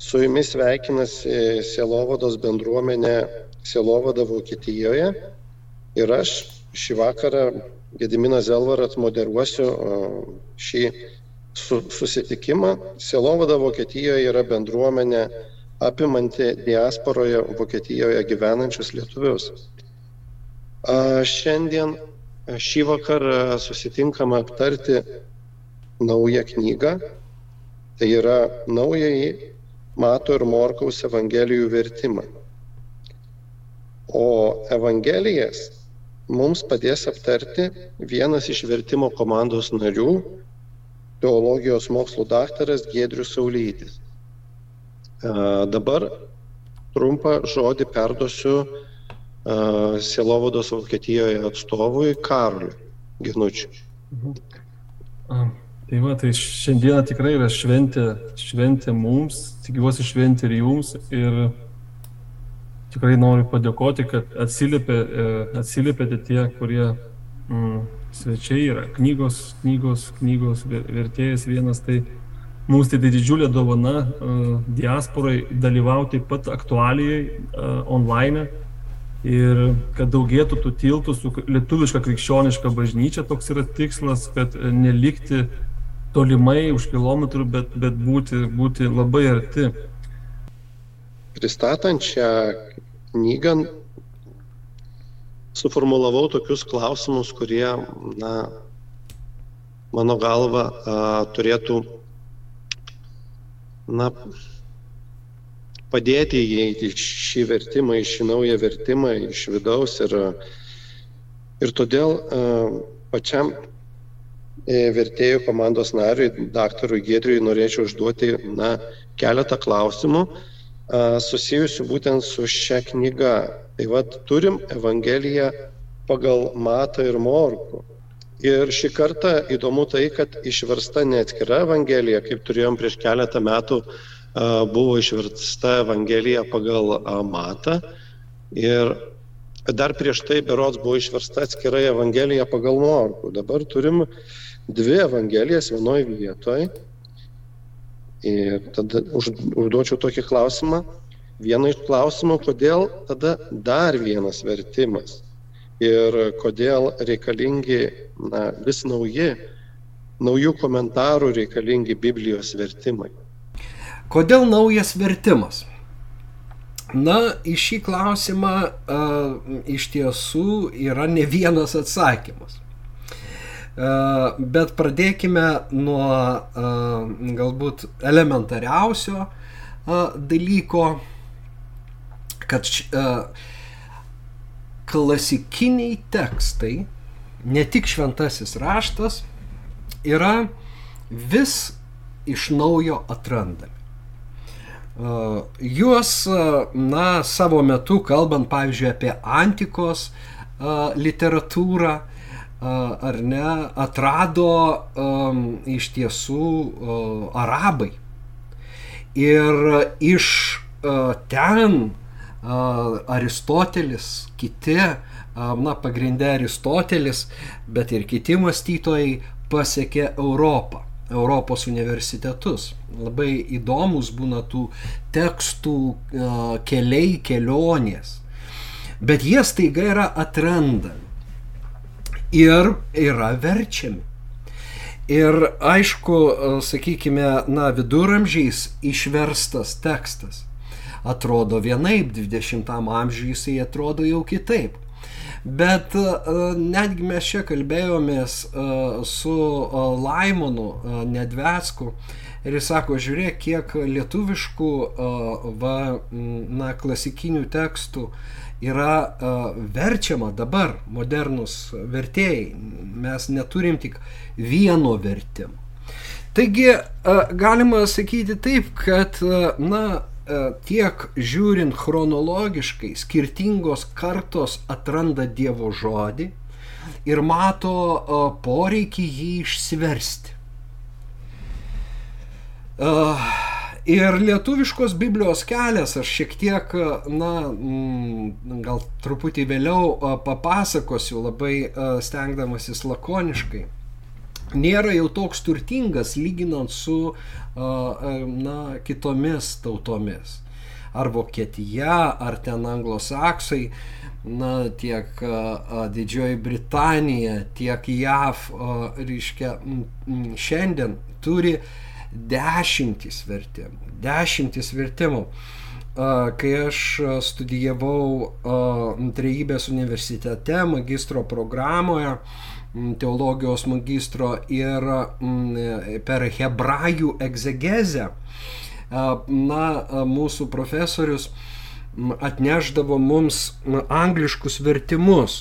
Su jumis sveikinasi Sielovados bendruomenė Sielovada Vokietijoje ir aš šį vakarą Gediminas Zelvaras moderuosiu šį susitikimą. Sielovada Vokietijoje yra bendruomenė apimanti diasporoje Vokietijoje gyvenančius lietuvius. Šiandien šį vakarą susitinkame aptarti naują knygą. Tai yra naująjį Mato ir Morkaus Evangelijų vertimą. O Evangelijas mums padės aptarti vienas iš vertimo komandos narių, teologijos mokslų daktaras Giedrius Saulytis. Dabar trumpą žodį perduosiu Sielovados Vokietijoje atstovui Karoliui Ginučiui. Mhm. Tai va, tai šiandieną tikrai yra šventė, šventė mums, tikiuosi šventė ir jums. Ir tikrai noriu padėkoti, kad atsiliepė, atsiliepėte tie, kurie mm, svečiai yra. Knygos, knygos, knygos vertėjas vienas. Tai mums tai, tai didžiulė dovana uh, diasporai dalyvauti pat aktualijai uh, online. Ir kad daugėtų tų tiltų su lietuviška krikščioniška bažnyčia, toks yra tikslas, kad nelikti tolimai už kilometrų, bet, bet būti, būti labai arti. Pristatant šią knygą, suformulavau tokius klausimus, kurie, na, mano galva, a, turėtų, na, padėti įeiti šį vertimą, į šį naują vertimą iš vidaus ir, ir todėl a, pačiam vertėjų komandos nariui, daktarui Giedriui, norėčiau užduoti na, keletą klausimų susijusių būtent su šia knyga. Tai vad turim Evangeliją pagal Matą ir Morku. Ir šį kartą įdomu tai, kad išversta ne atskira Evangelija, kaip turėjom prieš keletą metų, buvo išversta Evangelija pagal Matą. Ir dar prieš tai berods buvo išversta atskira Evangelija pagal Morku. Dabar turim uh, dvi evangelijas vienoj vietoj. Ir tada už, užduočiau tokį klausimą. Vieną iš klausimų, kodėl tada dar vienas vertimas ir kodėl reikalingi na, vis nauji, naujų komentarų reikalingi Biblijos vertimai. Kodėl naujas vertimas? Na, į šį klausimą a, iš tiesų yra ne vienas atsakymas. Bet pradėkime nuo galbūt elementariausio dalyko, kad klasikiniai tekstai, ne tik šventasis raštas, yra vis iš naujo atrandami. Juos, na, savo metu, kalbant, pavyzdžiui, apie antikos literatūrą, ar ne, atrado um, iš tiesų uh, arabai. Ir iš uh, ten uh, Aristotelis, kiti, uh, na, pagrindė Aristotelis, bet ir kiti mąstytojai pasiekė Europą. Europos universitetus. Labai įdomus būna tų tekstų keliai, kelionės. Bet jie staiga yra atrandami ir yra verčiami. Ir aišku, sakykime, na, viduramžiais išverstas tekstas atrodo vienaip, 20-am amžiui jisai atrodo jau kitaip. Bet netgi mes čia kalbėjomės su Laimonu Nedvesku ir jis sako, žiūrėk, kiek lietuviškų va, na, klasikinių tekstų yra uh, verčiama dabar modernus vertėjai. Mes neturim tik vieno vertimo. Taigi uh, galima sakyti taip, kad uh, na, tiek žiūrint chronologiškai, skirtingos kartos atranda Dievo žodį ir mato poreikį jį išsiversti. Uh, Ir lietuviškos Biblijos kelias aš šiek tiek, na, mm, gal truputį vėliau papasakosiu, labai stengdamasis lakoniškai. nėra jau toks turtingas lyginant su na, kitomis tautomis. Ar Vokietija, ar ten anglosaksai, na, tiek Didžioji Britanija, tiek JAV, reiškia, šiandien turi dešimtis vertimų. Dešimtis vertimų. Kai aš studijavau Trejybės universitete magistro programoje, teologijos magistro ir per hebrajų egzegezę, na, mūsų profesorius atneždavo mums angliškus vertimus.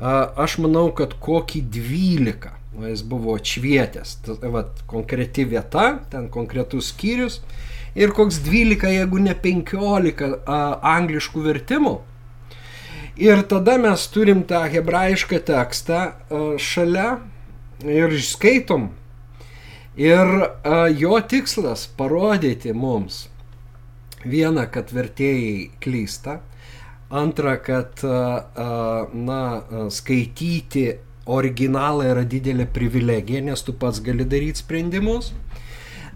Aš manau, kad kokį dvylika jis buvo atšvietęs. Vat, konkreti vieta, ten konkretus skyrius ir koks dvylika, jeigu ne penkiolika angliškų vertimų. Ir tada mes turim tą hebrajišką tekstą šalia ir skaitom. Ir jo tikslas parodyti mums viena, kad vertėjai klysta, antra, kad na, skaityti originalą yra didelė privilegija, nes tu pats gali daryti sprendimus.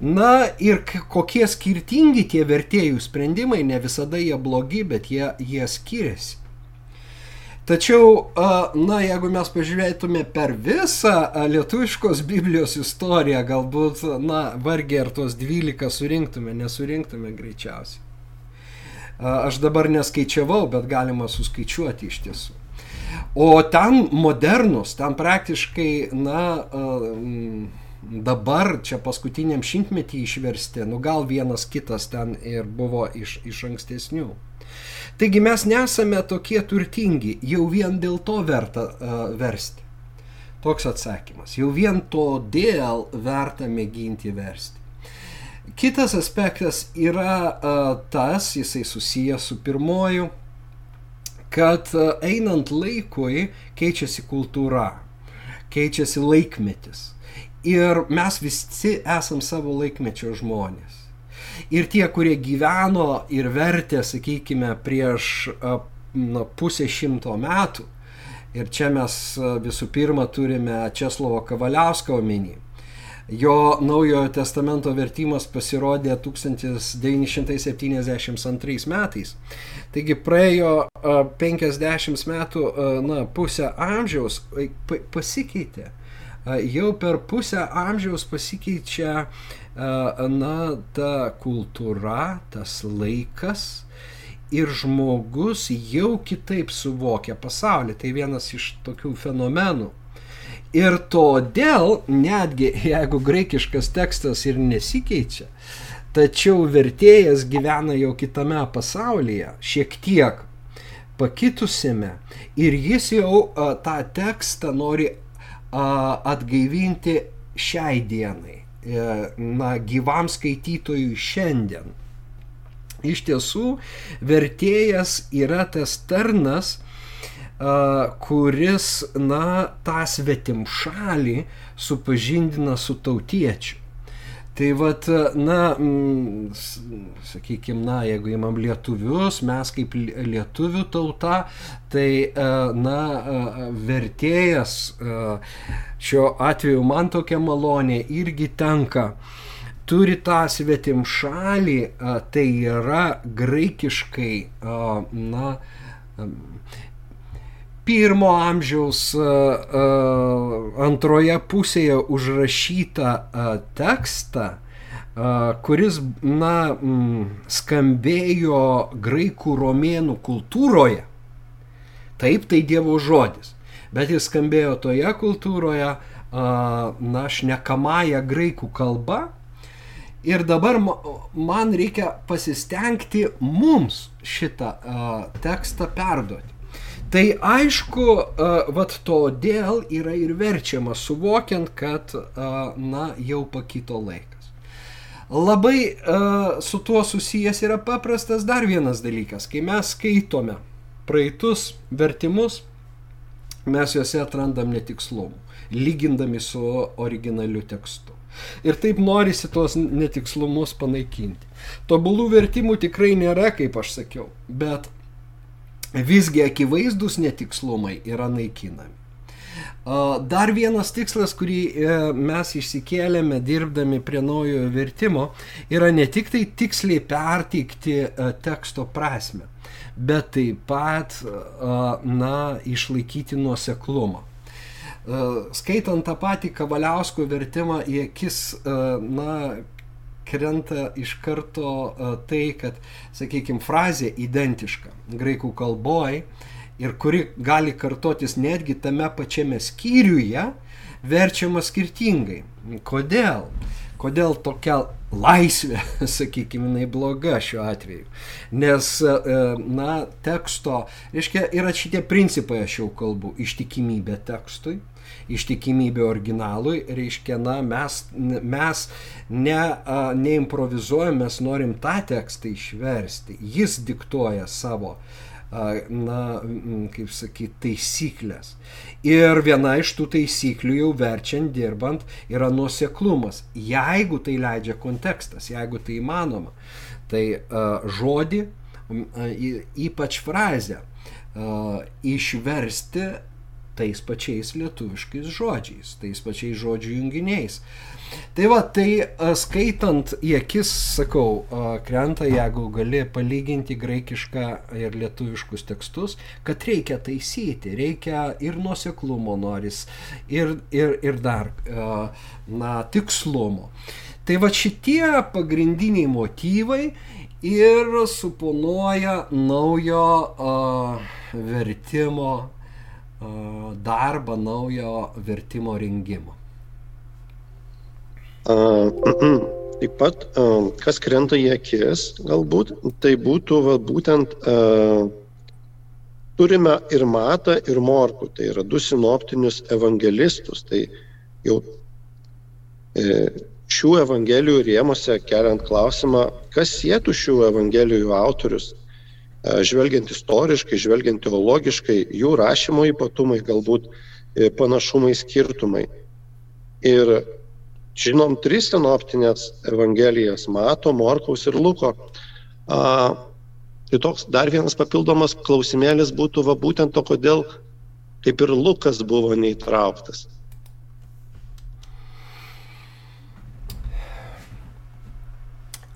Na ir kokie skirtingi tie vertėjų sprendimai, ne visada jie blogi, bet jie, jie skiriasi. Tačiau, na, jeigu mes pažiūrėtume per visą lietuviškos Biblijos istoriją, galbūt, na, vargiai ar tuos 12 surinktume, nesurinktume greičiausiai. Aš dabar neskaičiavau, bet galima suskaičiuoti iš tiesų. O ten modernus, ten praktiškai, na, dabar čia paskutiniam šimtmetį išversti, nu gal vienas kitas ten ir buvo iš, iš ankstesnių. Taigi mes nesame tokie turtingi, jau vien dėl to verta uh, versti. Toks atsakymas. Jau vien todėl verta mėginti versti. Kitas aspektas yra uh, tas, jisai susijęs su pirmoju, kad uh, einant laikui keičiasi kultūra, keičiasi laikmetis. Ir mes visi esam savo laikmečio žmonės ir tie, kurie gyveno ir vertė, sakykime, prieš na, pusę šimto metų. Ir čia mes visų pirma turime Česlovo Kavaliausko omeny. Jo naujojo testamento vertimas pasirodė 1972 metais. Taigi praėjo 50 metų, na, pusę amžiaus pasikeitė. Jau per pusę amžiaus pasikeičia na, ta kultūra, tas laikas ir žmogus jau kitaip suvokia pasaulį. Tai vienas iš tokių fenomenų. Ir todėl, netgi jeigu graikiškas tekstas ir nesikeičia, tačiau vertėjas gyvena jau kitame pasaulyje, šiek tiek pakitusime, ir jis jau a, tą tekstą nori a, atgaivinti šiai dienai. E, na, gyvam skaitytojui šiandien. Iš tiesų, vertėjas yra tas tarnas, kuris, na, tą svetim šalį supažindina su tautiečiu. Tai vad, na, sakykime, na, jeigu įmam lietuvius, mes kaip lietuvių tauta, tai, na, vertėjas, šiuo atveju man tokia malonė irgi tenka, turi tą svetim šalį, tai yra graikiškai, na, pirmo amžiaus antroje pusėje užrašytą tekstą, kuris, na, skambėjo graikų romėnų kultūroje. Taip, tai Dievo žodis. Bet jis skambėjo toje kultūroje, na, šnekamąją graikų kalbą. Ir dabar man reikia pasistengti mums šitą tekstą perduoti. Tai aišku, vat todėl yra ir verčiama suvokiant, kad, na, jau pakito laikas. Labai su tuo susijęs yra paprastas dar vienas dalykas. Kai mes skaitome praeitus vertimus, mes juose atrandam netikslumų, lygindami su originaliu tekstu. Ir taip norisi tuos netikslumus panaikinti. Tobulų vertimų tikrai nėra, kaip aš sakiau, bet visgi akivaizdus netikslumai yra naikinami. Dar vienas tikslas, kurį e, mes išsikėlėme dirbdami prie naujojo vertimo, yra ne tik tai tiksliai perteikti e, teksto prasme, bet taip pat, na, išlaikyti nuoseklumą. Skaitant tą patį Kavaliausko vertimą į akis, na, krenta iš karto tai, kad, sakykime, frazė identiška graikų kalboje ir kuri gali kartotis netgi tame pačiame skyriuje, verčiama skirtingai. Kodėl? Kodėl tokia laisvė, sakykime, jinai bloga šiuo atveju? Nes, e, na, teksto, reiškia, yra šitie principai, aš jau kalbu, ištikimybė tekstui, ištikimybė originalui, reiškia, na, mes, mes ne, neimprovizuojam, mes norim tą tekstą išversti, jis diktuoja savo uh, na, kaip sakyti, taisyklės. Ir viena iš tų taisyklių jau verčiant, dirbant, yra nuoseklumas. Jeigu tai leidžia kontekstas, jeigu tai įmanoma, tai uh, žodį, ypač frazę, išversti tais pačiais lietuviškais žodžiais, tais pačiais žodžių junginiais. Tai va, tai skaitant į akis, sakau, krenta, jeigu gali palyginti graikišką ir lietuviškus tekstus, kad reikia taisyti, reikia ir nuoseklumo noris, ir, ir, ir dar, na, tikslumo. Tai va šitie pagrindiniai motyvai ir suponuoja naujo uh, vertimo darbą naujo vertimo rengimo. Taip pat, kas krenta į akis, galbūt, tai būtų va, būtent turime ir Matą, ir Morku, tai yra du sinoptinius evangelistus. Tai jau e, šių evangelijų rėmose keliant klausimą, kas sėtų šių evangelijų autorius žvelgiant istoriškai, žvelgiant teologiškai, jų rašymo ypatumai, galbūt e, panašumai, skirtumai. Ir žinom tris sinoptinės evangelijas - Mato, Morkaus ir Luko. A, tai toks dar vienas papildomas klausimėlis būtų va būtent to, kodėl kaip ir Lukas buvo neįtrauktas.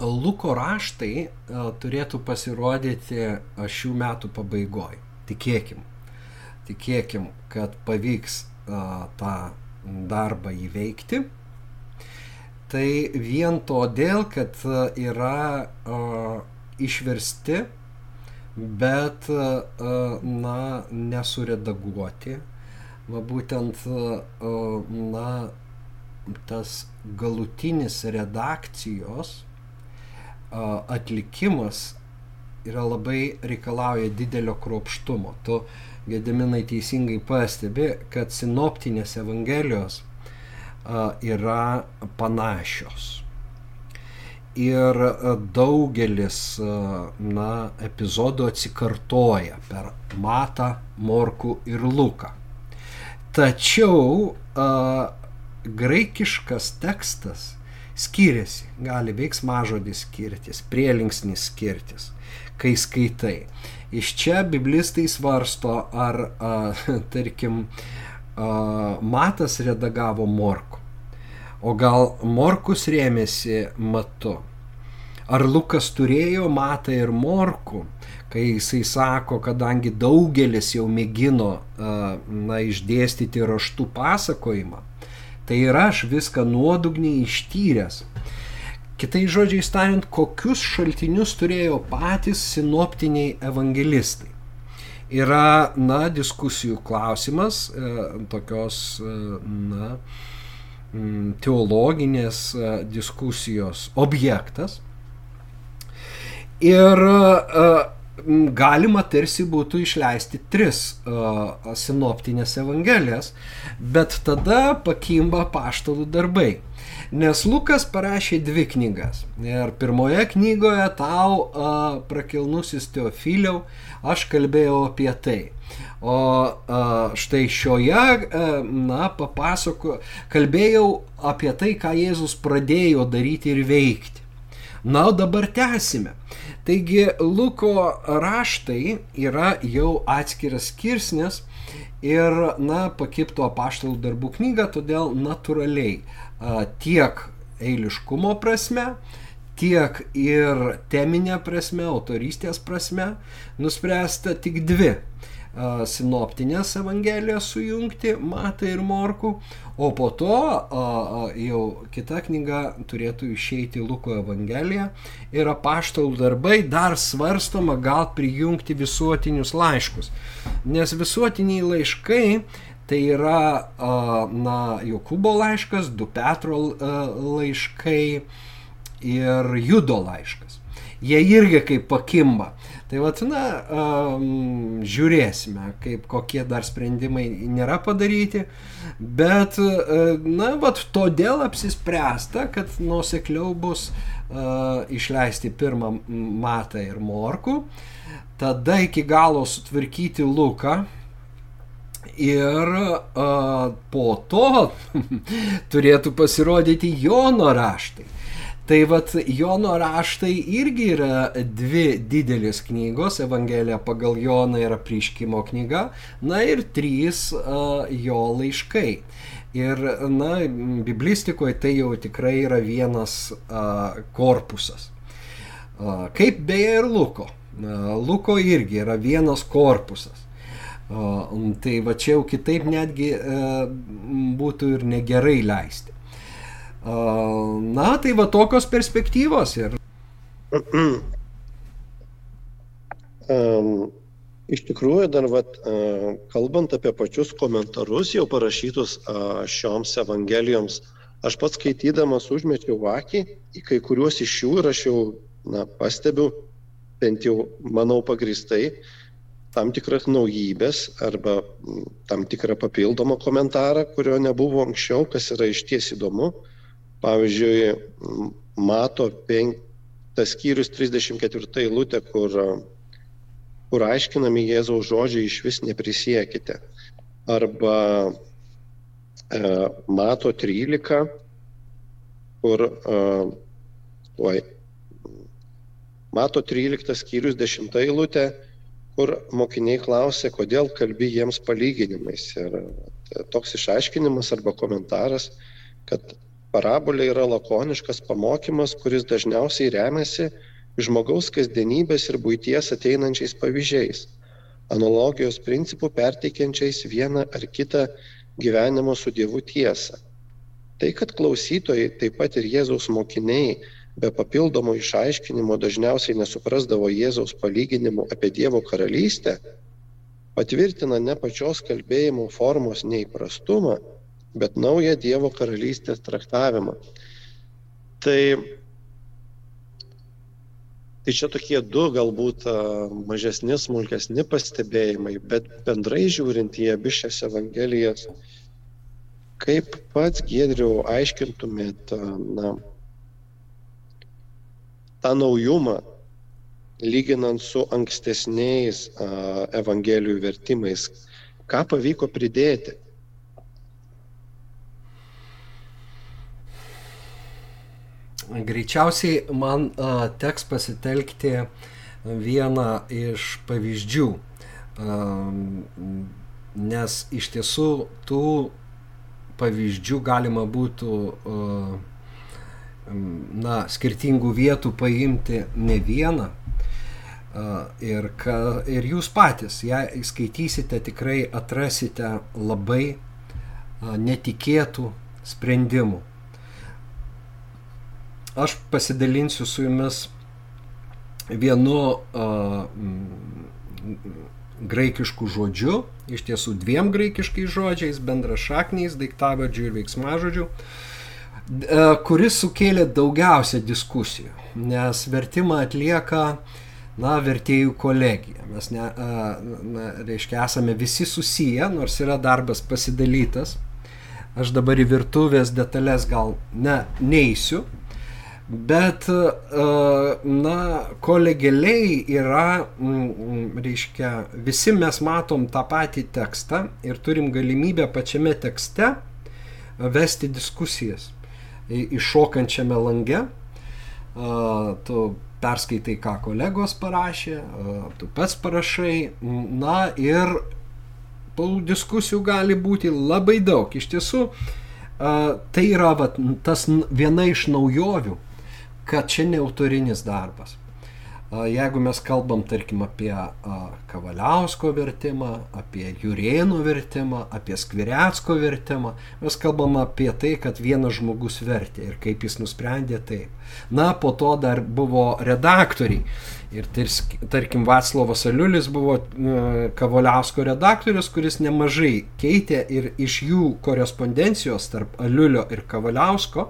Luko raštai e, turėtų pasirodyti e, šių metų pabaigoje. Tikėkim. Tikėkim, kad pavyks e, tą darbą įveikti. Tai vien todėl, kad yra išversti, bet na, nesuredaguoti. Va būtent na, tas galutinis redakcijos atlikimas yra labai reikalauja didelio kruopštumo. Tu, Gediminai, teisingai pastebi, kad sinoptinės evangelijos yra panašios. Ir daugelis na, epizodų atsikartoja per Matą, Morku ir Luką. Tačiau graikiškas tekstas skiriasi, gali veiksmažodis skirtis, prielinksnis skirtis, kai skaitai. Iš čia biblistai svarsto, ar, a, tarkim, a, Matas redagavo Morku, o gal Morkus rėmėsi Matu. Ar Lukas turėjo Matą ir Morku, kai jisai sako, kadangi daugelis jau mėgino na, išdėstyti raštų pasakojimą, Tai yra aš viską nuodugniai ištyręs. Kitai žodžiai tariant, kokius šaltinius turėjo patys sinoptiniai evangelistai. Yra, na, diskusijų klausimas, e, tokios, e, na, teologinės e, diskusijos objektas. Ir galima tarsi būtų išleisti tris uh, sinoptinės evangelijas, bet tada pakimba paštalų darbai. Nes Lukas parašė dvi knygas. Ir pirmoje knygoje tau uh, prakilnusis Teofiliau, aš kalbėjau apie tai. O uh, štai šioje, uh, na, papasako, kalbėjau apie tai, ką Jėzus pradėjo daryti ir veikti. Na, o dabar tęsime. Taigi, Luko raštai yra jau atskiras skirsnis ir, na, pakipto apaštalų darbų knygą, todėl natūraliai tiek eiliškumo prasme, tiek ir teminė prasme, autorystės prasme, nuspręsta tik dvi sinoptinės evangelijas sujungti, Matą ir Morku, o po to jau kita knyga turėtų išeiti Luko evangelija ir apaštalų darbai dar svarstoma gal prijungti visuotinius laiškus. Nes visuotiniai laiškai tai yra na, Jokūbo laiškas, du Petro laiškai ir Judo laiškas. Jie irgi kaip pakimba. Tai vat, na, um, žiūrėsime, kaip kokie dar sprendimai nėra padaryti, bet, uh, na, vat, todėl apsispręsta, kad nusekliau bus uh, išleisti pirmą matą ir morku, tada iki galo sutvarkyti luką, Ir a, po to turėtų pasirodyti Jono raštai. Tai vad Jono raštai irgi yra dvi didelės knygos, Evangelija pagal Joną yra prieškimo knyga, na ir trys uh, jo laiškai. Ir, na, biblistikoje tai jau tikrai yra vienas uh, korpusas. Uh, kaip beje ir Luko. Uh, Luko irgi yra vienas korpusas. Uh, tai va čia jau kitaip netgi uh, būtų ir negerai leisti. Na, tai va tokios perspektyvos ir. Um, iš tikrųjų, dar vat, uh, kalbant apie pačius komentarus jau parašytus šioms evangelijoms, aš pats skaitydamas užmečiau akį į kai kuriuos iš jų ir aš jau na, pastebiu, bent jau manau pagristai, tam tikras naujybės arba tam tikrą papildomą komentarą, kurio nebuvo anksčiau, kas yra išties įdomu. Uh, Pavyzdžiui, mato tas skyrius 34 eilutė, kur, kur aiškinami Jėzaus žodžiai iš vis neprisiekite. Arba e, mato 13, kur, e, oi, mato 13 skyrius 10 eilutė, kur mokiniai klausė, kodėl kalbi jiems palyginimais. Ir toks išaiškinimas arba komentaras, kad Parabolė yra lakoniškas pamokymas, kuris dažniausiai remiasi žmogaus kasdienybės ir būties ateinančiais pavyzdžiais, analogijos principų perteikiančiais vieną ar kitą gyvenimo su Dievu tiesą. Tai, kad klausytojai, taip pat ir Jėzaus mokiniai, be papildomo išaiškinimo dažniausiai nesuprasdavo Jėzaus palyginimų apie Dievo karalystę, patvirtina ne pačios kalbėjimo formos neįprastumą, bet naują Dievo karalystės traktavimą. Tai, tai čia tokie du galbūt mažesni, smulkesni pastebėjimai, bet bendrai žiūrint į abi šias evangelijas, kaip pats Gedriau aiškintumėt na, tą naujumą, lyginant su ankstesniais a, evangelijų vertimais, ką pavyko pridėti? Greičiausiai man a, teks pasitelkti vieną iš pavyzdžių, a, nes iš tiesų tų pavyzdžių galima būtų a, na, skirtingų vietų paimti ne vieną. Ir, ka, ir jūs patys, jei skaitysite, tikrai atrasite labai netikėtų sprendimų aš pasidalinsiu su jumis vienu uh, graikišku žodžiu, iš tiesų dviem graikiškais žodžiais, bendrašakniais, daiktavardžių ir veiksmažodžių, uh, kuris sukėlė daugiausia diskusijų, nes vertimą atlieka na, vertėjų kolegija. Mes, ne, na, reiškia, esame visi susiję, nors yra darbas pasidalytas. Aš dabar į virtuvės detalės gal ne, neįsiu, Bet, e, na, kolegialiai yra, reiškia, visi mes matom tą patį tekstą ir turim galimybę pačiame tekste vesti diskusijas iššokančiame lange. tu perskaitai, ką kolegos parašė, tu pats parašai, na ir tų diskusijų gali būti labai daug. Iš tiesų, tai yra vat, tas viena iš naujovių, kad čia ne autorinis darbas. Jeigu mes kalbam, tarkim, apie Kavaliausko vertimą, apie Jurėno vertimą, apie Skvirecko vertimą, mes kalbam apie tai, kad vienas žmogus vertė ir kaip jis nusprendė taip. Na, po to dar buvo redaktoriai. Ir tarkim, Vaclavas Aliulis buvo Kavaliausko redaktorius, kuris nemažai keitė ir iš jų korespondencijos tarp Aliulio ir Kavaliausko,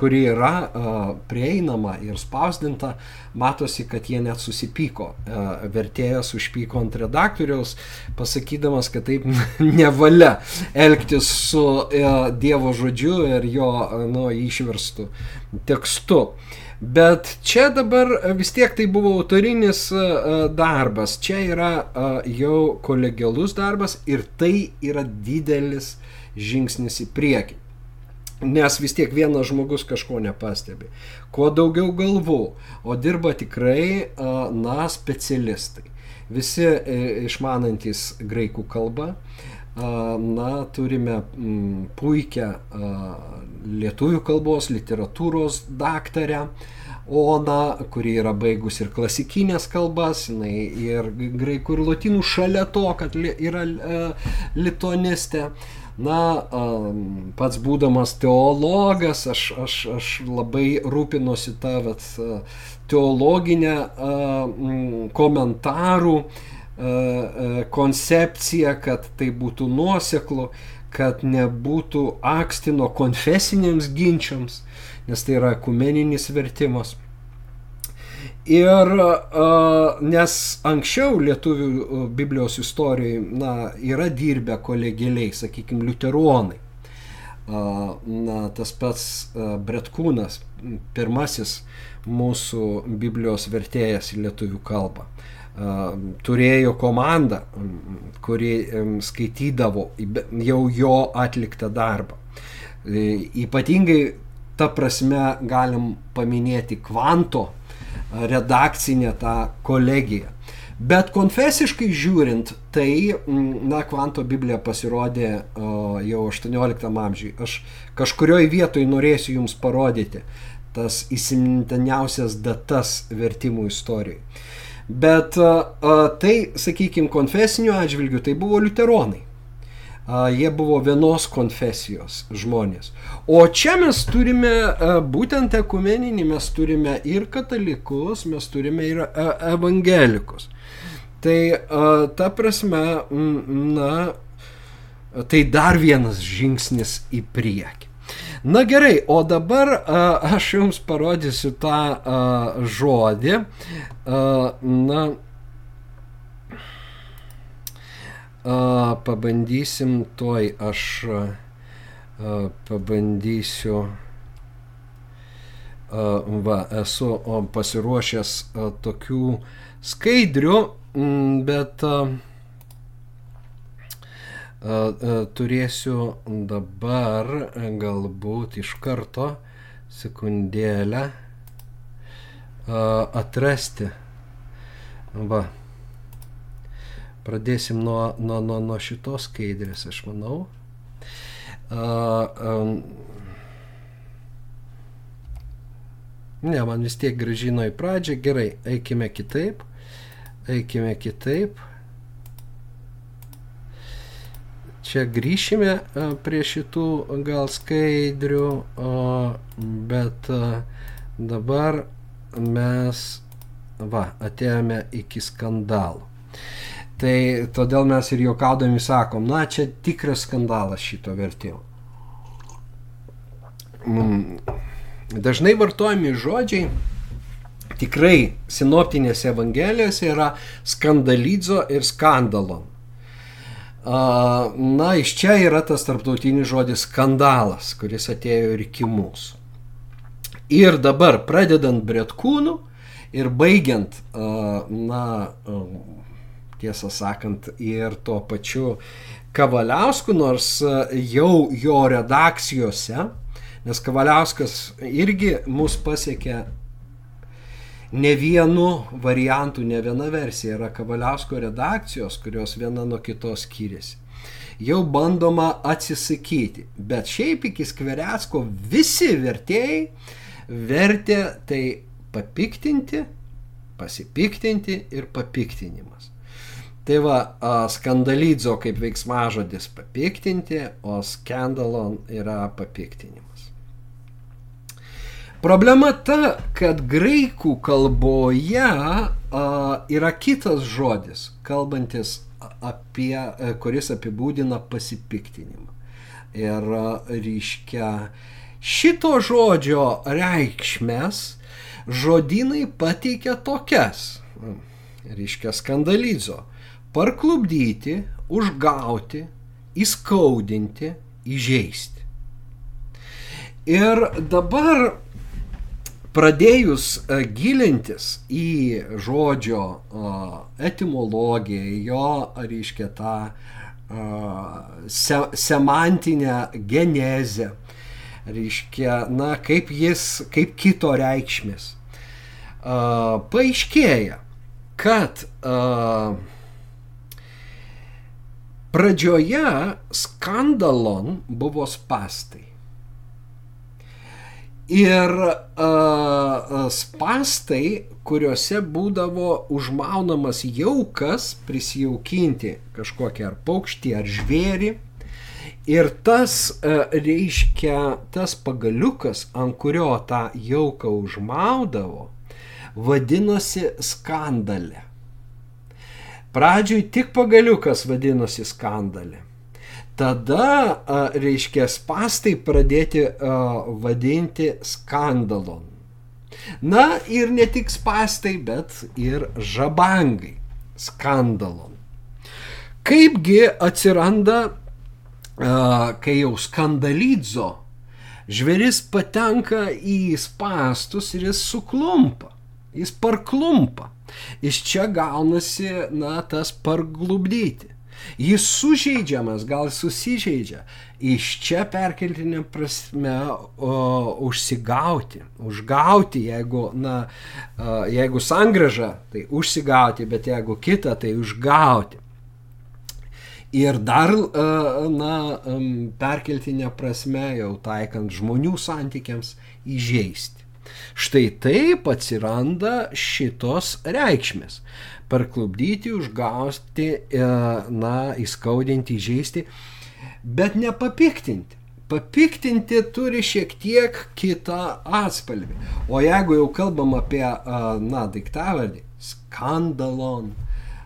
kuri yra prieinama ir spausdinta, matosi, kad jie net susipyko. Vertėjas užpyko ant redaktoriaus, pasakydamas, kad taip nevalia elgtis su Dievo žodžiu ir jo nu, išverstų tekstu. Bet čia dabar vis tiek tai buvo autorinis darbas, čia yra jau kolegialus darbas ir tai yra didelis žingsnis į priekį. Nes vis tiek vienas žmogus kažko nepastebi. Kuo daugiau galvų, o dirba tikrai, na, specialistai. Visi e, išmanantis graikų kalbą, na, turime puikią lietuvių kalbos, literatūros daktarę, Ona, kuri yra baigus ir klasikinės kalbas, jinai ir graikų ir latinų šalia to, kad yra litonistė. Na, pats būdamas teologas, aš, aš, aš labai rūpinosi tą vat, teologinę komentarų koncepciją, kad tai būtų nuoseklu, kad nebūtų akstino konfesiniams ginčiams, nes tai yra ekumeninis vertimas. Ir nes anksčiau lietuvių Biblijos istorijai na, yra dirbę kolegėliai, sakykime, liuteronai. Na, tas pats Bretkūnas, pirmasis mūsų Biblijos vertėjas į lietuvių kalbą turėjo komandą, kuri skaitydavo jau jo atliktą darbą. E, ypatingai ta prasme galim paminėti kvanto redakcinę tą kolegiją. Bet konfesiškai žiūrint, tai, na, kvanto Biblija pasirodė o, jau 18 amžiui. Aš kažkurioje vietoje norėsiu Jums parodyti tas įsimintiniausias datas vertimų istorijai. Bet tai, sakykime, konfesinių atžvilgių tai buvo liuteronai. Jie buvo vienos konfesijos žmonės. O čia mes turime būtent ekumeninį, mes turime ir katalikus, mes turime ir evangelikus. Tai ta prasme, na, tai dar vienas žingsnis į priekį. Na gerai, o dabar a, aš jums parodysiu tą a, žodį. A, na, a, pabandysim toj aš a, pabandysiu. A, va, esu pasiruošęs tokių skaidrių, bet a, turėsiu dabar galbūt iš karto sekundėlę atrasti. Va. Pradėsim nuo, nuo, nuo, nuo šitos skaidrės, aš manau. Ne, man vis tiek gražino į pradžią. Gerai, eikime kitaip. Eikime kitaip. Čia grįšime e, prie šitų gal skaidrių, bet e, dabar mes, va, atėjome iki skandalų. Tai todėl mes ir juokaudami sakom, na, čia tikras skandalas šito vertimo. Mm. Dažnai vartojami žodžiai tikrai sinoptinėse evangelijose yra skandalidzo ir skandalon. Na, iš čia yra tas tarptautinis žodis skandalas, kuris atėjo ir iki mūsų. Ir dabar, pradedant Bretkūnų ir baigiant, na, tiesą sakant, ir tuo pačiu Kavaliausku, nors jau jo redakcijose, nes Kavaliauskas irgi mus pasiekė ne vienu variantu, ne viena versija yra Kavaliausko redakcijos, kurios viena nuo kitos skiriasi. Jau bandoma atsisakyti, bet šiaip iki Skverecko visi vertėjai vertė tai papiktinti, pasipiktinti ir papiktinimas. Tai va, skandalidzo kaip veiksmažodis papiktinti, o skandalon yra papiktinimas. Problema ta, kad graikų kalboje a, yra kitas žodis, kalbantis apie, e, kuris apibūdina pasipiktinimą. Ir reiškia, šito žodžio reikšmės žodinai pateikia tokias, reiškia, skandalizo, parklubdyti, užgauti, įskaudinti, įžeisti. Ir dabar pradėjus e, gilintis į žodžio etimologiją, jo, reiškia, tą se, semantinę genezę, reiškia, na, kaip jis, kaip kito reikšmės, paaiškėja, kad pradžioje skandalon buvo spastai. Ir uh, spastai, kuriuose būdavo užmaunamas jaukas prisijaukinti kažkokią ar paukštį, ar žvėrį. Ir tas uh, reiškia, tas pagaliukas, ant kurio tą jauką užmaudavo, vadinosi skandalė. Pradžioj tik pagaliukas vadinosi skandalė tada, reiškia, spastai pradėti vadinti skandalon. Na ir ne tik spastai, bet ir žabangai. Skandalon. Kaipgi atsiranda, kai jau skandalidzo, žvėris patenka į spastus ir jis suklumpa, jis parklumpa. Iš čia gaunasi, na, tas parglubdyti. Jis sužeidžiamas, gal susižeidžia. Iš čia perkeltinė prasme o, užsigauti, užgauti, jeigu, na, jeigu sangraža, tai užsigauti, bet jeigu kita, tai užgauti. Ir dar, na, perkeltinė prasme, jau taikant žmonių santykiams, įžeisti. Štai taip atsiranda šitos reikšmės parklubdyti, užgausti, e, na, įskaudinti, įžeisti, bet nepapiktinti. Papiktinti turi šiek tiek kitą atspalvį. O jeigu jau kalbam apie, e, na, daiktavardį, skandalon,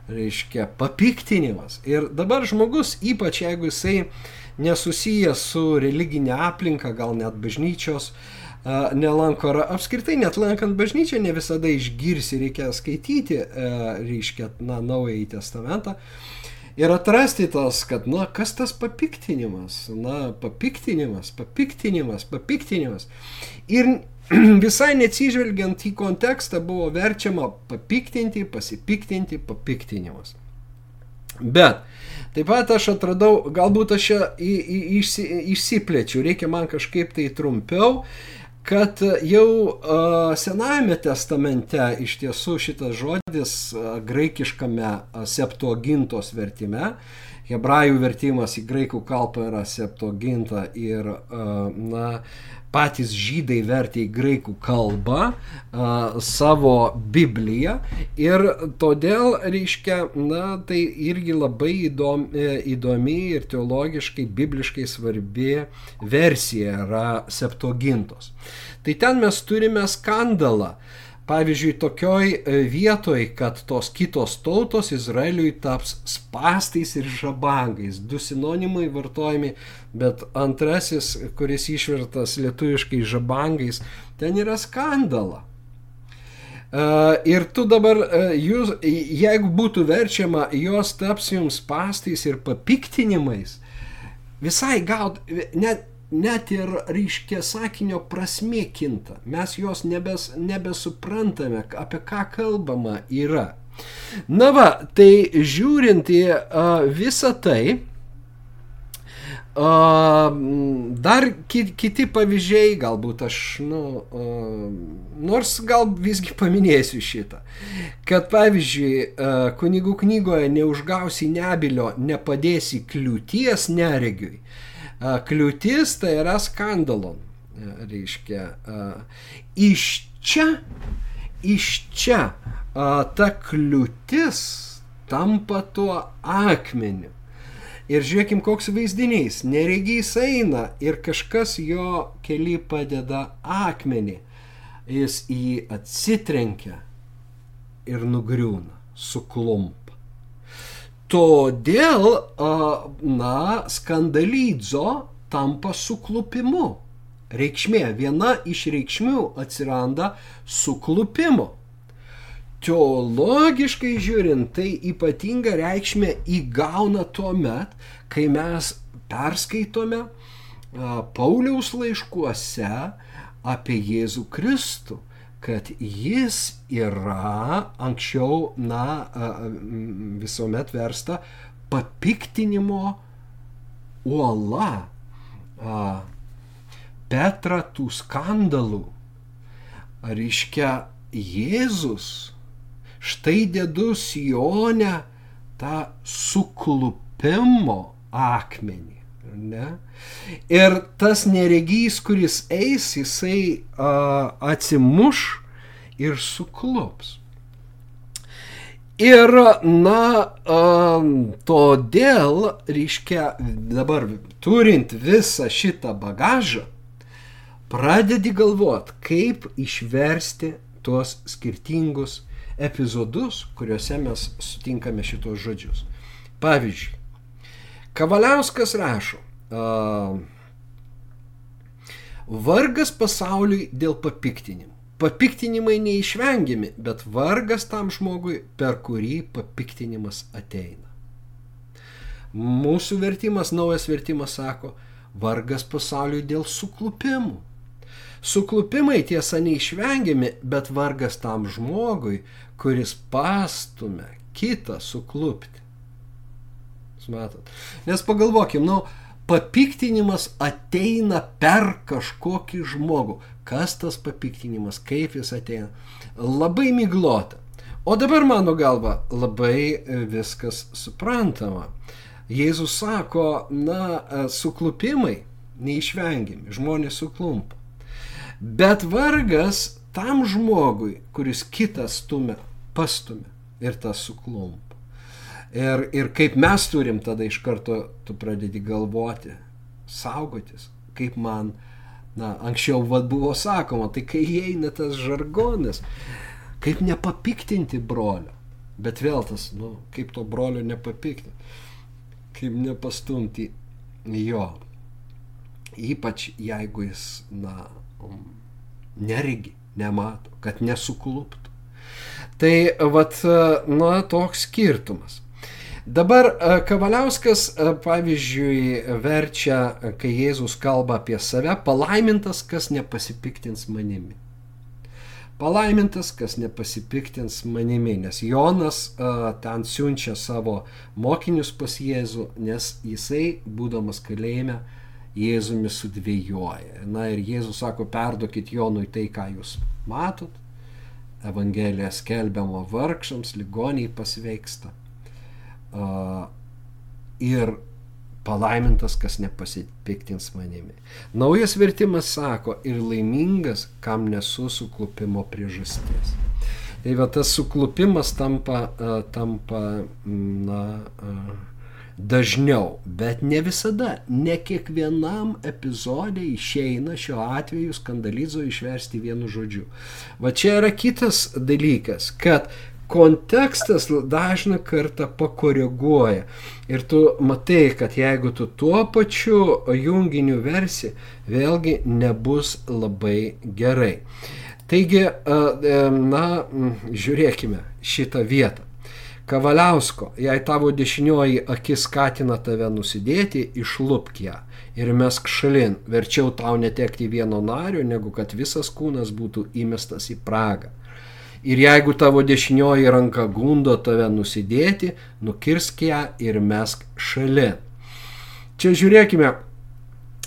reiškia papiktinimas. Ir dabar žmogus, ypač jeigu jisai nesusijęs su religinė aplinka, gal net bažnyčios, uh, nelanko, apskritai net lankant bažnyčią ne visada išgirsi, reikia skaityti, reiškia, na, naująjį testamentą. Ir atrasti tas, kad, na, kas tas papiktinimas, na, papiktinimas, papiktinimas, papiktinimas. Ir visai neatsižvelgiant į kontekstą buvo verčiama papiktinti, pasipiktinti, papiktinimas. Bet taip pat aš atradau, galbūt aš čia išsi, išsiplečiu, reikia man kažkaip tai trumpiau, kad jau Senajame testamente iš tiesų šitas žodis graikiškame septuagintos vertime, hebrajų vertimas į graikų kalbą yra septuaginta ir, na, patys žydai vertė į graikų kalbą a, savo Bibliją ir todėl, reiškia, na, tai irgi labai įdomi, e, įdomi ir teologiškai, bibliškai svarbi versija yra septogintos. Tai ten mes turime skandalą, Pavyzdžiui, tokioj e, vietoj, kad tos kitos tautos Izraeliui taps spastais ir žabangais. Du sinonimai vartojami, bet antrasis, kuris išvertas lietuviškai žabangais, ten yra skandala. Uh, ir tu dabar, uh, jūs, jeigu būtų verčiama, jos taps jums pastais ir papiktinimais, visai gaut, net net ir reiškia sakinio prasmė kinta. Mes jos nebes, nebesuprantame, apie ką kalbama yra. Na va, tai žiūrint į a, visą tai, Dar kiti pavyzdžiai, galbūt aš, nu, nors gal visgi paminėsiu šitą, kad pavyzdžiui, kunigų knygoje neužgausi nebilio, nepadėsi kliūties neregiui. Kliūtis tai yra skandalon, reiškia. Iš čia, iš čia ta kliūtis tampa tuo akmeniu Ir žiūrėkim, koks vaizdinys. Neregys eina ir kažkas jo keli padeda akmenį. Jis į jį atsitrenkia ir nugriūna, suklumpa. Todėl, na, skandalydzo tampa suklupimu. Reikšmė, viena iš reikšmių atsiranda suklupimu. Teologiškai žiūrint, tai ypatinga reikšmė įgauna tuo met, kai mes perskaitome Pauliaus laiškuose apie Jėzų Kristų, kad jis yra anksčiau, na, visuomet versta papiktinimo uola. Petra tų skandalų. Reiškia, Jėzus štai dedu Sionę tą suklupimo akmenį. Ne? Ir tas neregys, kuris eis, jisai a, atsimuš ir suklups. Ir, na, a, todėl, reiškia, dabar turint visą šitą bagažą, pradedi galvoti, kaip išversti tuos skirtingus epizodus, kuriuose mes sutinkame šitos žodžius. Pavyzdžiui, Kavaliauskas rašo, uh, vargas pasauliui dėl papiktinimų. Papiktinimai neišvengiami, bet vargas tam žmogui, per kurį papiktinimas ateina. Mūsų vertimas, naujas vertimas sako, vargas pasauliui dėl suklupimų. Suklupimai tiesa neišvengiami, bet vargas tam žmogui, kuris pastumia kitą suklupti. Matot. Nes pagalvokim, nu, papiktinimas ateina per kažkokį žmogų. Kas tas papiktinimas, kaip jis ateina. Labai miglota. O dabar mano galva labai viskas suprantama. Jėzus sako, na, suklupimai neišvengiami, žmonės suklumpa. Bet vargas tam žmogui, kuris kitą stumia, pastumia ir tas suklumpa. Ir, ir kaip mes turim tada iš karto, tu pradedi galvoti, saugotis, kaip man, na, anksčiau vad buvo sakoma, tai kai įeina tas žargonas, kaip nepapiktinti brolio. Bet vėl tas, nu, kaip to brolio nepapikti, kaip nepastumti jo. Ypač jeigu jis, na, neregi, nemato, kad nesukluptų. Tai vat, na, toks skirtumas. Dabar Kavaliauskas, pavyzdžiui, verčia, kai Jėzus kalba apie save, palaimintas, kas nepasipiktins manimi. Palaimintas, kas nepasipiktins manimi, nes Jonas ten siunčia savo mokinius pas Jėzų, nes jisai, būdamas kalėjime, Jėzumi sudvėjoja. Na ir Jėzus sako, perduokit Jonui tai, ką jūs matot. Evangelija skelbiamo vargšams, ligoniai pasveiksta. Ir palaimintas, kas nepasipiktins manimi. Naujas vertimas sako, ir laimingas, kam nesu suklupimo priežastis. Tai va tas suklupimas tampa, tampa na, dažniau, bet ne visada, ne kiekvienam epizodė išeina šiuo atveju skandalizo išversti vienu žodžiu. Va čia yra kitas dalykas, kad kontekstas dažną kartą pakoreguoja. Ir tu matai, kad jeigu tu tuo pačiu junginiu versi, vėlgi nebus labai gerai. Taigi, na, žiūrėkime šitą vietą. Kavaliausko, jei tavo dešinioji akis skatina tave nusidėti, išlupk ją ir mesk šalin, verčiau tau netekti vieno nario, negu kad visas kūnas būtų įmestas į pragą. Ir jeigu tavo dešinioji ranka gundo tave nusidėti, nukirsk ją ir mesk šalin. Čia žiūrėkime,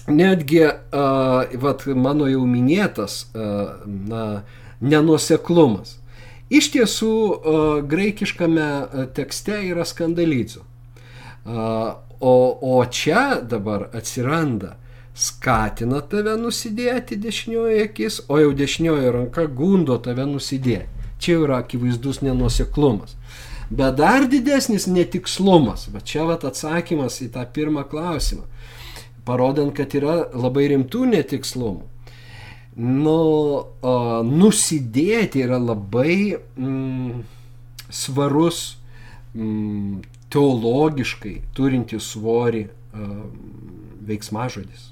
netgi, uh, vat, mano jau minėtas, uh, na, nenuseklumas. Iš tiesų, uh, graikiškame tekste yra skandalizo. Uh, o, o čia dabar atsiranda skatina tave nusidėti dešinioji akis, o jau dešinioji ranka gundo tave nusidėti. Čia yra akivaizdus nenuseklumas. Bet dar didesnis netikslumas. Va čia vat atsakymas į tą pirmą klausimą. Parodant, kad yra labai rimtų netikslumų. Nu, o, nusidėti yra labai mm, svarus, mm, teologiškai turinti svorį mm, veiksmažodis.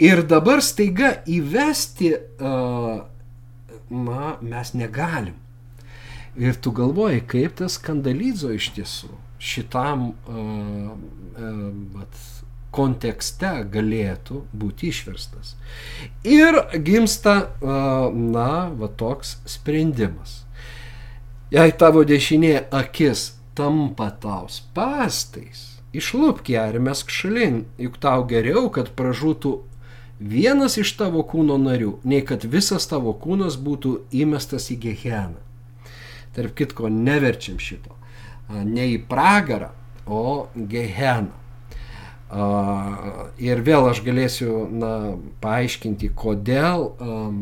Ir dabar staiga įvesti, uh, mes negalim. Ir tu galvoji, kaip tas skandalizo iš tiesų šitam uh, uh, kontekste galėtų būti išverstas. Ir gimsta, uh, na, va toks sprendimas. Jei tavo dešinė akis tampa tau pastais, išlūpk ją ir mesk šalin, juk tau geriau, kad pražūtų vienas iš tavo kūno narių, nei kad visas tavo kūnas būtų įmestas į geheną. Tarp kitko, neverčiam šito. Ne į pragarą, o geheną. Ir vėl aš galėsiu na, paaiškinti, kodėl um,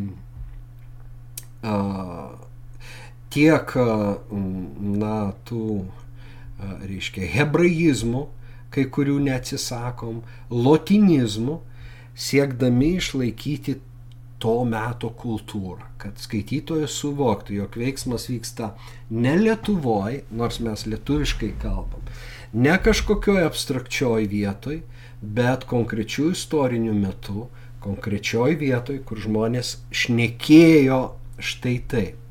uh, tiek na, tų, reiškia, hebraizmų, kai kurių neatsisakom, lotinizmų, siekdami išlaikyti to meto kultūrą, kad skaitytojas suvoktų, jog veiksmas vyksta ne Lietuvoje, nors mes lietuviškai kalbam, ne kažkokioj abstrakčioj vietoj, bet konkrečių istorinių metų, konkrečioj vietoj, kur žmonės šnekėjo štai taip.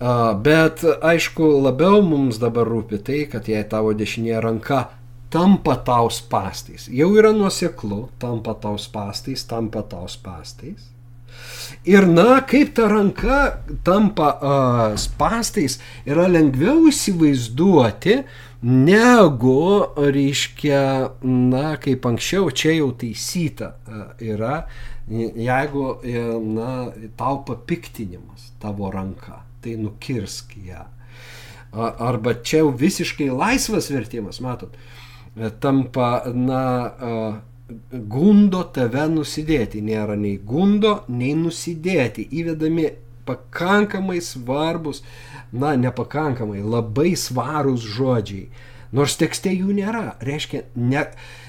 Bet aišku, labiau mums dabar rūpi tai, kad jei tavo dešinė ranka tampa tau spastais. Jau yra nuoseklu, tampa tau spastais, tampa tau spastais. Ir na, kaip ta ranka tampa uh, spastais, yra lengviau įsivaizduoti, negu, reiškia, na, kaip anksčiau čia jau taisyta uh, yra, jeigu, na, tau papiktinimas tavo ranka, tai nukirsk ją. Arba čia jau visiškai laisvas vertimas, matot, tampa, na, gundo tave nusidėti. Nėra nei gundo, nei nusidėti. Įvedami pakankamai svarbus, na, nepakankamai, labai svarūs žodžiai. Nors tekste jų nėra. Reiškia, ne,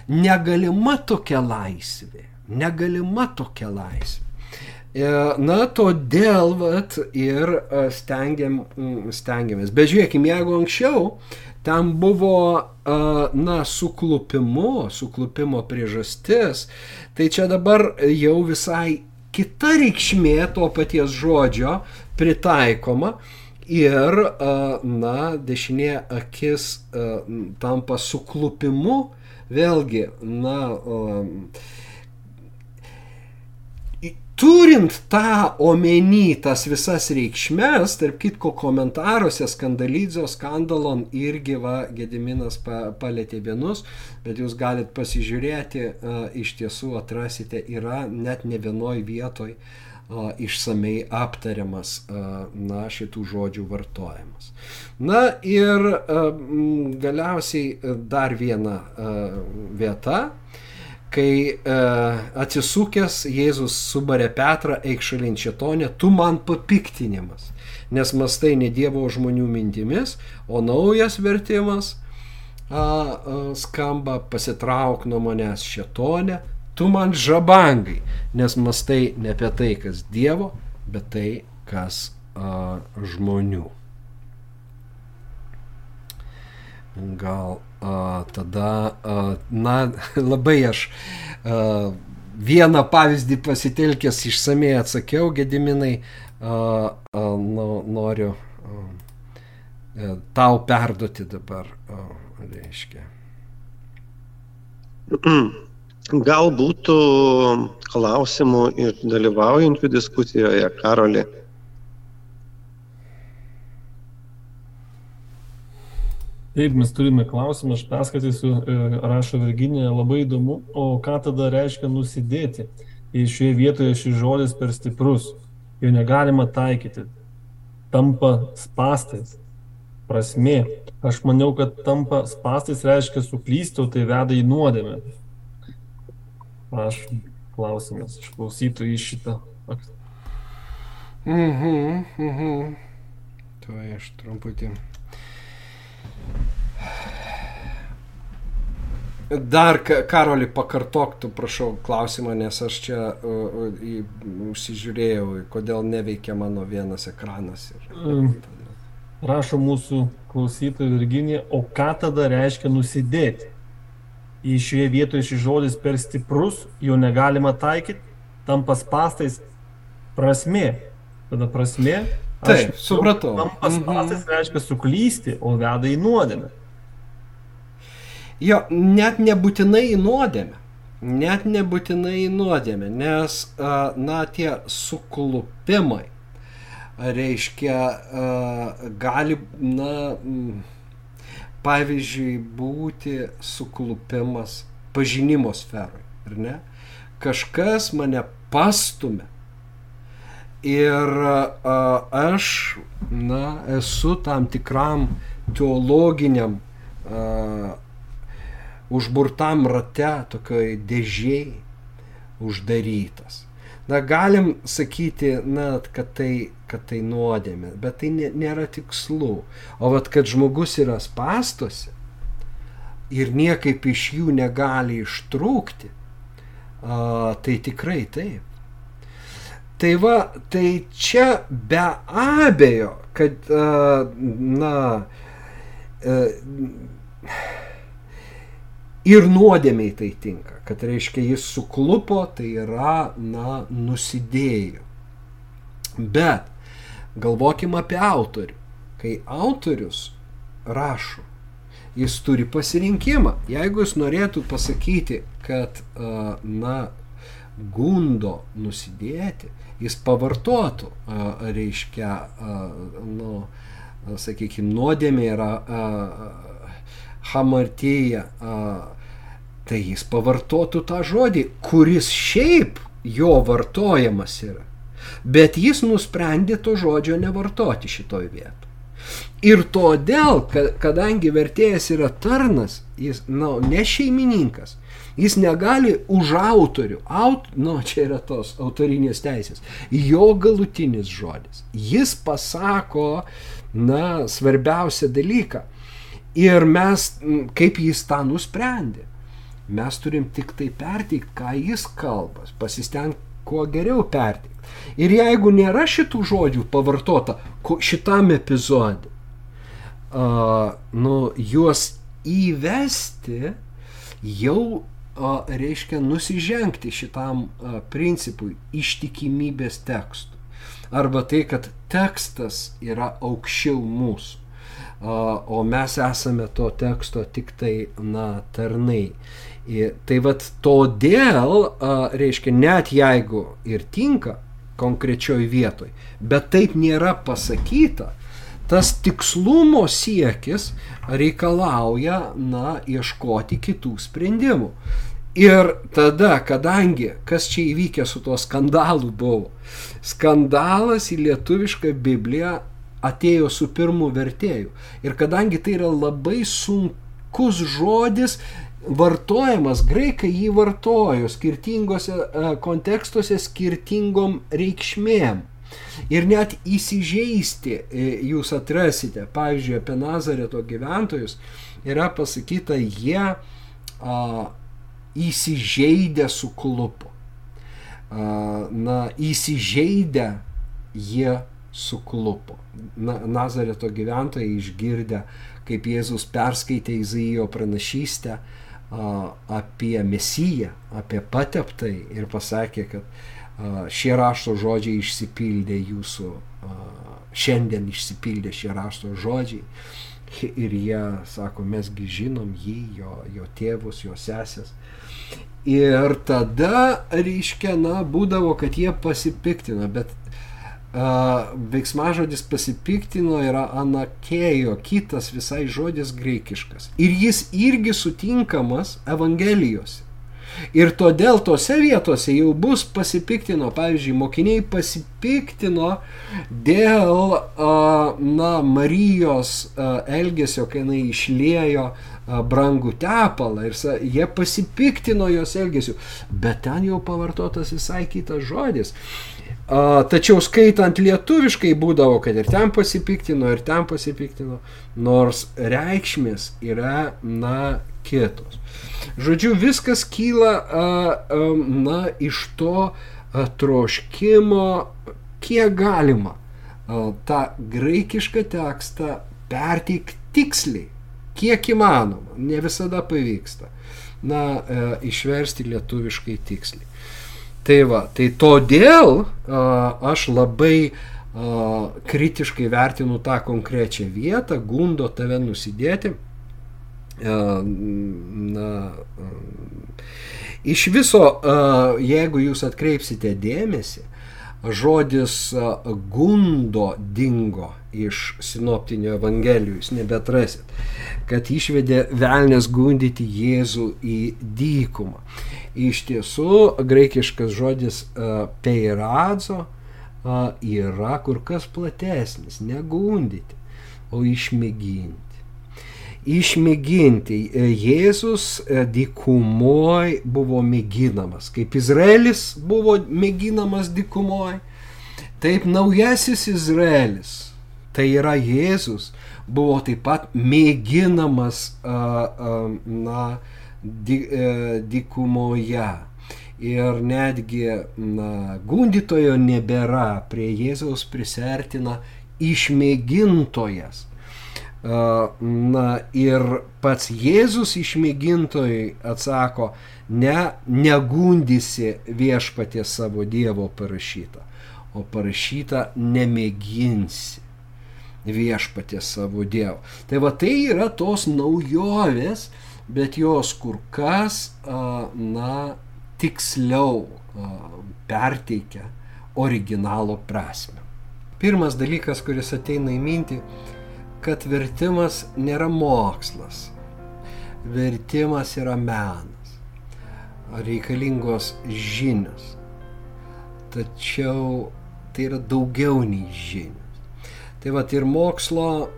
negalima tokia laisvė. Negalima tokia laisvė. E, na, todėl vat, ir stengiam, stengiamės. Bet žiūrėkime, jeigu anksčiau Ten buvo, na, suklupimo, suklupimo priežastis. Tai čia dabar jau visai kita reikšmė to paties žodžio pritaikoma. Ir, na, dešinė akis tampa suklupimu. Vėlgi, na, turint tą omeny, tas visas reikšmes, tarp kitko komentaruose skandalidzo, skandalon irgi va Gediminas pa, palėtė vienus, bet jūs galit pasižiūrėti, a, iš tiesų atrasite, yra net ne vienoj vietoj a, išsamei aptariamas a, na, šitų žodžių vartojimas. Na ir galiausiai dar viena vieta kai e, atsisukęs Jėzus subarė Petrą, eik šalin šetonė, tu man papiktinimas, nes mastai ne Dievo žmonių mintimis, o naujas vertimas a, a, skamba pasitrauk nuo manęs šetonė, tu man žabangai, nes mastai ne apie tai, kas Dievo, bet tai, kas a, žmonių. Gal tada, na, labai aš vieną pavyzdį pasitelkęs išsamei atsakiau, Gediminai, noriu a, tau perduoti dabar, reiškia. Gal būtų klausimų ir dalyvaujančių diskusijoje, Karoli? Taip, mes turime klausimą, aš perskaitysiu, e, rašo Virginija, labai įdomu, o ką tada reiškia nusidėti? Jei šioje vietoje šis žodis per stiprus, jo negalima taikyti, tampa spastais. Prasmė. Aš maniau, kad tampa spastais reiškia suklysti, o tai veda į nuodėmę. Aš klausimas, išklausytų į šitą. Mhm, mhm. Tuoj aš trumputį. Dar, Karoli, pakartok, tu prašau klausimą, nes aš čia uh, uh, užsižiūrėjau, kodėl neveikia mano vienas ekranas. Ir... Rašo mūsų klausytoja Virginija, o ką tada reiškia nusidėti? Į šioje vietoje šis žodis per stiprus, jo negalima taikyti, tampa pastais prasmė. Tada prasmė. Taip, supratau. Tampas pastais mhm. reiškia suklysti, o veda į nuodėmę. Jo, net nebūtinai į nuodėmę. Net nebūtinai į nuodėmę, nes, na, tie suklupimai, reiškia, gali, na, pavyzdžiui, būti suklupimas pažinimo sferoje, ar ne? Kažkas mane pastumė. Ir a, aš, na, esu tam tikram teologiniam a, užburtam rate, tokioj dėžiai uždarytas. Na, galim sakyti, na, kad tai, kad tai nuodėmė, bet tai nėra tikslu. O vat, kad žmogus yra spastuose ir niekaip iš jų negali ištrūkti, a, tai tikrai taip. Tai va, tai čia be abejo, kad, a, na, a, ir nuodėmiai tai tinka, kad reiškia jis suklupo, tai yra, na, nusidėjo. Bet galvokim apie autorių. Kai autorius rašo, jis turi pasirinkimą. Jeigu jis norėtų pasakyti, kad, na, gundo nusidėti, jis pavartotų, reiškia, nu, sakykime, nuodėmė yra hamartėja, tai jis pavartotų tą žodį, kuris šiaip jo vartojamas yra. Bet jis nusprendė to žodžio nevartoti šitoj vietoj. Ir todėl, kad, kadangi vertėjas yra tarnas, jis, na, nu, ne šeimininkas, jis negali už autorių, aut, nu, čia yra tos autorinės teisės, jo galutinis žodis. Jis pasako, na, svarbiausią dalyką. Ir mes, kaip jis tą nusprendė, mes turim tik tai perteikti, ką jis kalba, pasistengti kuo geriau perteikti. Ir jeigu nėra šitų žodžių pavartota šitam epizodui, uh, nu, juos įvesti jau uh, reiškia nusižengti šitam uh, principui ištikimybės tekstui. Arba tai, kad tekstas yra aukščiau mūsų o mes esame to teksto tik tai, na, tarnai. Tai vad todėl, reiškia, net jeigu ir tinka konkrečioj vietoj, bet taip nėra pasakyta, tas tikslumo siekis reikalauja, na, ieškoti kitų sprendimų. Ir tada, kadangi, kas čia įvykė su tuo skandalu buvo, skandalas į lietuvišką Bibliją atėjo su pirmu vertėju. Ir kadangi tai yra labai sunkus žodis, vartojamas, graikai jį vartojo skirtingose e, kontekstuose skirtingom reikšmėm. Ir net įsižeisti e, jūs atrasite, pavyzdžiui, apie Nazareto gyventojus yra pasakyta, jie a, įsižeidę suklupo. A, na, įsižeidę jie suklupo. Na, Nazareto gyventojai išgirdę, kaip Jėzus perskaitė Izaijo pranašystę a, apie Mesiją, apie pateptai ir pasakė, kad a, šie rašto žodžiai išsipildė jūsų, a, šiandien išsipildė šie rašto žodžiai. Ir jie sako, mesgi žinom jį, jo, jo tėvus, jo sesės. Ir tada, reiškia, na, būdavo, kad jie pasipiktina, bet veiksmažodis pasipiktino yra anakėjo, kitas visai žodis greikiškas. Ir jis irgi sutinkamas Evangelijose. Ir todėl tose vietose jau bus pasipiktino, pavyzdžiui, mokiniai pasipiktino dėl na, Marijos elgesio, kai jinai išliejo brangų tepalą ir jie pasipiktino jos elgesiu, bet ten jau pavartotas visai kitas žodis. A, tačiau skaitant lietuviškai būdavo, kad ir ten pasipiktino, ir ten pasipiktino, nors reikšmės yra, na, kitos. Žodžiu, viskas kyla, a, a, na, iš to a, troškimo, kiek galima a, tą graikišką tekstą perteikti tiksliai, kiek įmanoma, ne visada pavyksta, na, a, išversti lietuviškai tiksliai. Tai va, tai todėl aš labai kritiškai vertinu tą konkrečią vietą, gundo tave nusidėti. Na, iš viso, jeigu jūs atkreipsite dėmesį, žodis gundo dingo iš sinoptinių evangelijų, jūs nebetrasit, kad išvedė velnės gundyti Jėzų į dykumą. Iš tiesų, graikiškas žodis peiradzo uh, yra kur kas platesnis, negundyti, o išmėginti. Išmėginti. Jėzus dykumoj buvo mėginamas, kaip Izraelis buvo mėginamas dykumoj, taip naujasis Izraelis, tai yra Jėzus, buvo taip pat mėginamas, na, di, e, dykumoje. Ir netgi na, gundytojo nebėra, prie Jėzaus prisertina išmėgintojas. Na ir pats Jėzus išmėgintojai atsako, ne, negundysi viešpatė savo Dievo parašyta, o parašyta nemėginsi viešpatė savo Dievo. Tai va tai yra tos naujovės, bet jos kur kas, na, tiksliau perteikia originalo prasme. Pirmas dalykas, kuris ateina į mintį, kad vertimas nėra mokslas. Vertimas yra menas. Reikalingos žinios. Tačiau tai yra daugiau nei žinios. Tai va ir mokslo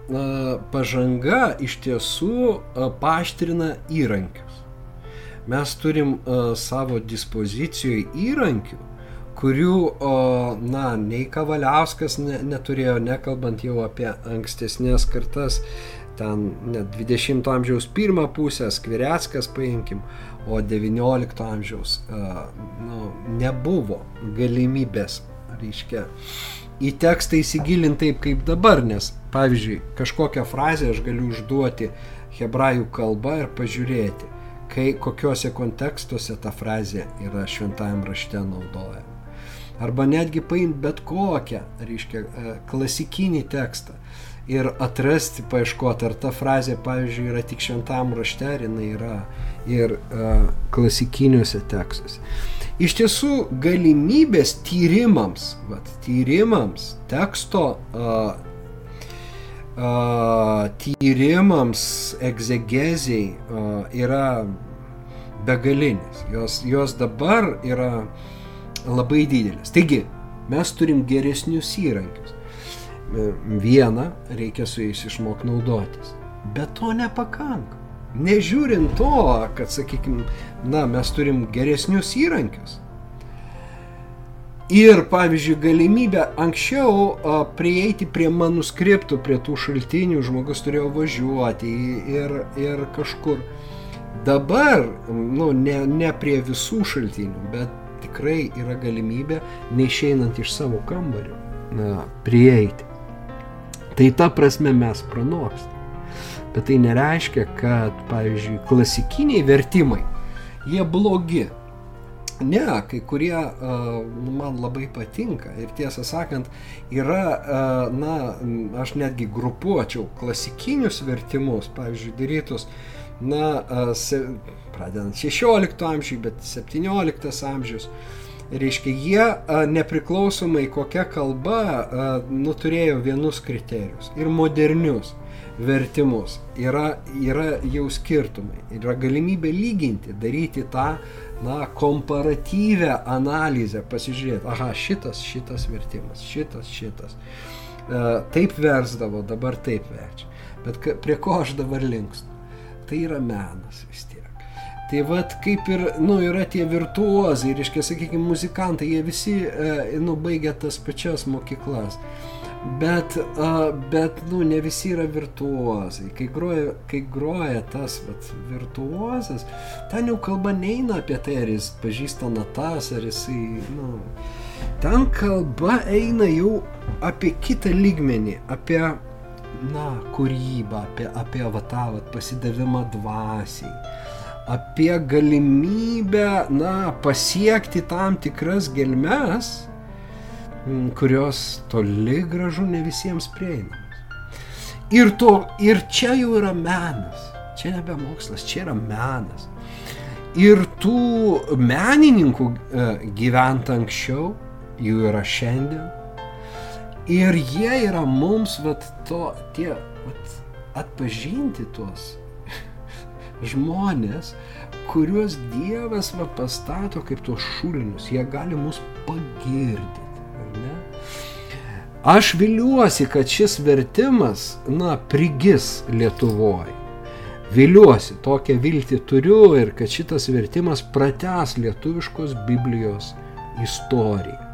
pažanga iš tiesų paštrina įrankius. Mes turim savo dispozicijoje įrankių, kurių, na, nei Kavaliauskas ne, neturėjo, nekalbant jau apie ankstesnės kartas, ten net 20 amžiaus pirmą pusę, Skvireckas paimkim, o 19 amžiaus uh, nu, nebuvo galimybės, reiškia, į tekstą įsigilinti taip kaip dabar, nes pavyzdžiui, kažkokią frazę aš galiu užduoti hebrajų kalba ir pažiūrėti, kai kokiuose kontekstuose ta frazė yra šventajam rašte naudojama. Arba netgi paimti bet kokią, reiškia, e, klasikinį tekstą ir atrasti, paieškoti, ar ta frazė, pavyzdžiui, yra tik šventam rašte, ar jinai yra ir uh, klasikiniuose tekstuose. Iš tiesų, galimybės tyrimams, vat, tyrimams, teksto uh, uh, tyrimams, egzegeziai uh, yra begalinės. Jos, jos dabar yra labai didelės. Taigi, mes turim geresnius įrankius. Vieną reikia su jais išmokti naudotis. Bet to nepakanka. Nežiūrint to, kad, sakykime, na, mes turim geresnius įrankius. Ir, pavyzdžiui, galimybę anksčiau a, prieiti prie manuskriptų, prie tų šaltinių, žmogus turėjo važiuoti ir, ir kažkur. Dabar, nu, ne, ne prie visų šaltinių, bet tikrai yra galimybė, neišeinant iš savo kambario, na, prieiti. Tai ta prasme mes pranokstam. Bet tai nereiškia, kad, pavyzdžiui, klasikiniai vertimai, jie blogi. Ne, kai kurie uh, man labai patinka. Ir tiesą sakant, yra, uh, na, aš netgi grupuočiau klasikinius vertimus, pavyzdžiui, darytus, na, uh, se, pradedant 16 amžiui, bet 17 amžius, reiškia, jie a, nepriklausomai kokia kalba a, nu, turėjo vienus kriterijus. Ir modernius vertimus. Yra, yra jau skirtumai, yra galimybė lyginti, daryti tą na, komparatyvę analizę, pasižiūrėti, aha, šitas, šitas vertimas, šitas, šitas. E, taip versdavo, dabar taip verčia. Bet prie ko aš dabar linkstu? Tai yra menas vis tiek. Tai vad kaip ir, nu, yra tie virtuozai, reiškia, sakykime, muzikantai, jie visi, e, nu, baigia tas pačias mokyklas. Bet, uh, bet, nu, ne visi yra virtuozai. Kai groja, kai groja tas vat, virtuozas, ten jau kalba neina apie tai, ar jis pažįsta natas, ar jisai, nu, ten kalba eina jau apie kitą lygmenį, apie, na, kūrybą, apie, apie vatą, pasidavimą dvasiai, apie galimybę, na, pasiekti tam tikras gelmes, kurios toli gražu ne visiems prieinamos. Ir, to, ir čia jau yra menas, čia nebe mokslas, čia yra menas. Ir tų menininkų e, gyventa anksčiau, jų yra šiandien. Ir jie yra mums, vat, to, tie, vat, atpažinti tuos žmonės, kuriuos Dievas va, pastato kaip tuos šulinius, jie gali mus pagirdyti. Aš viliuosi, kad šis vertimas, na, prigis Lietuvoje. Viliuosi, tokią viltį turiu ir kad šitas vertimas prates lietuviškos Biblijos istoriją.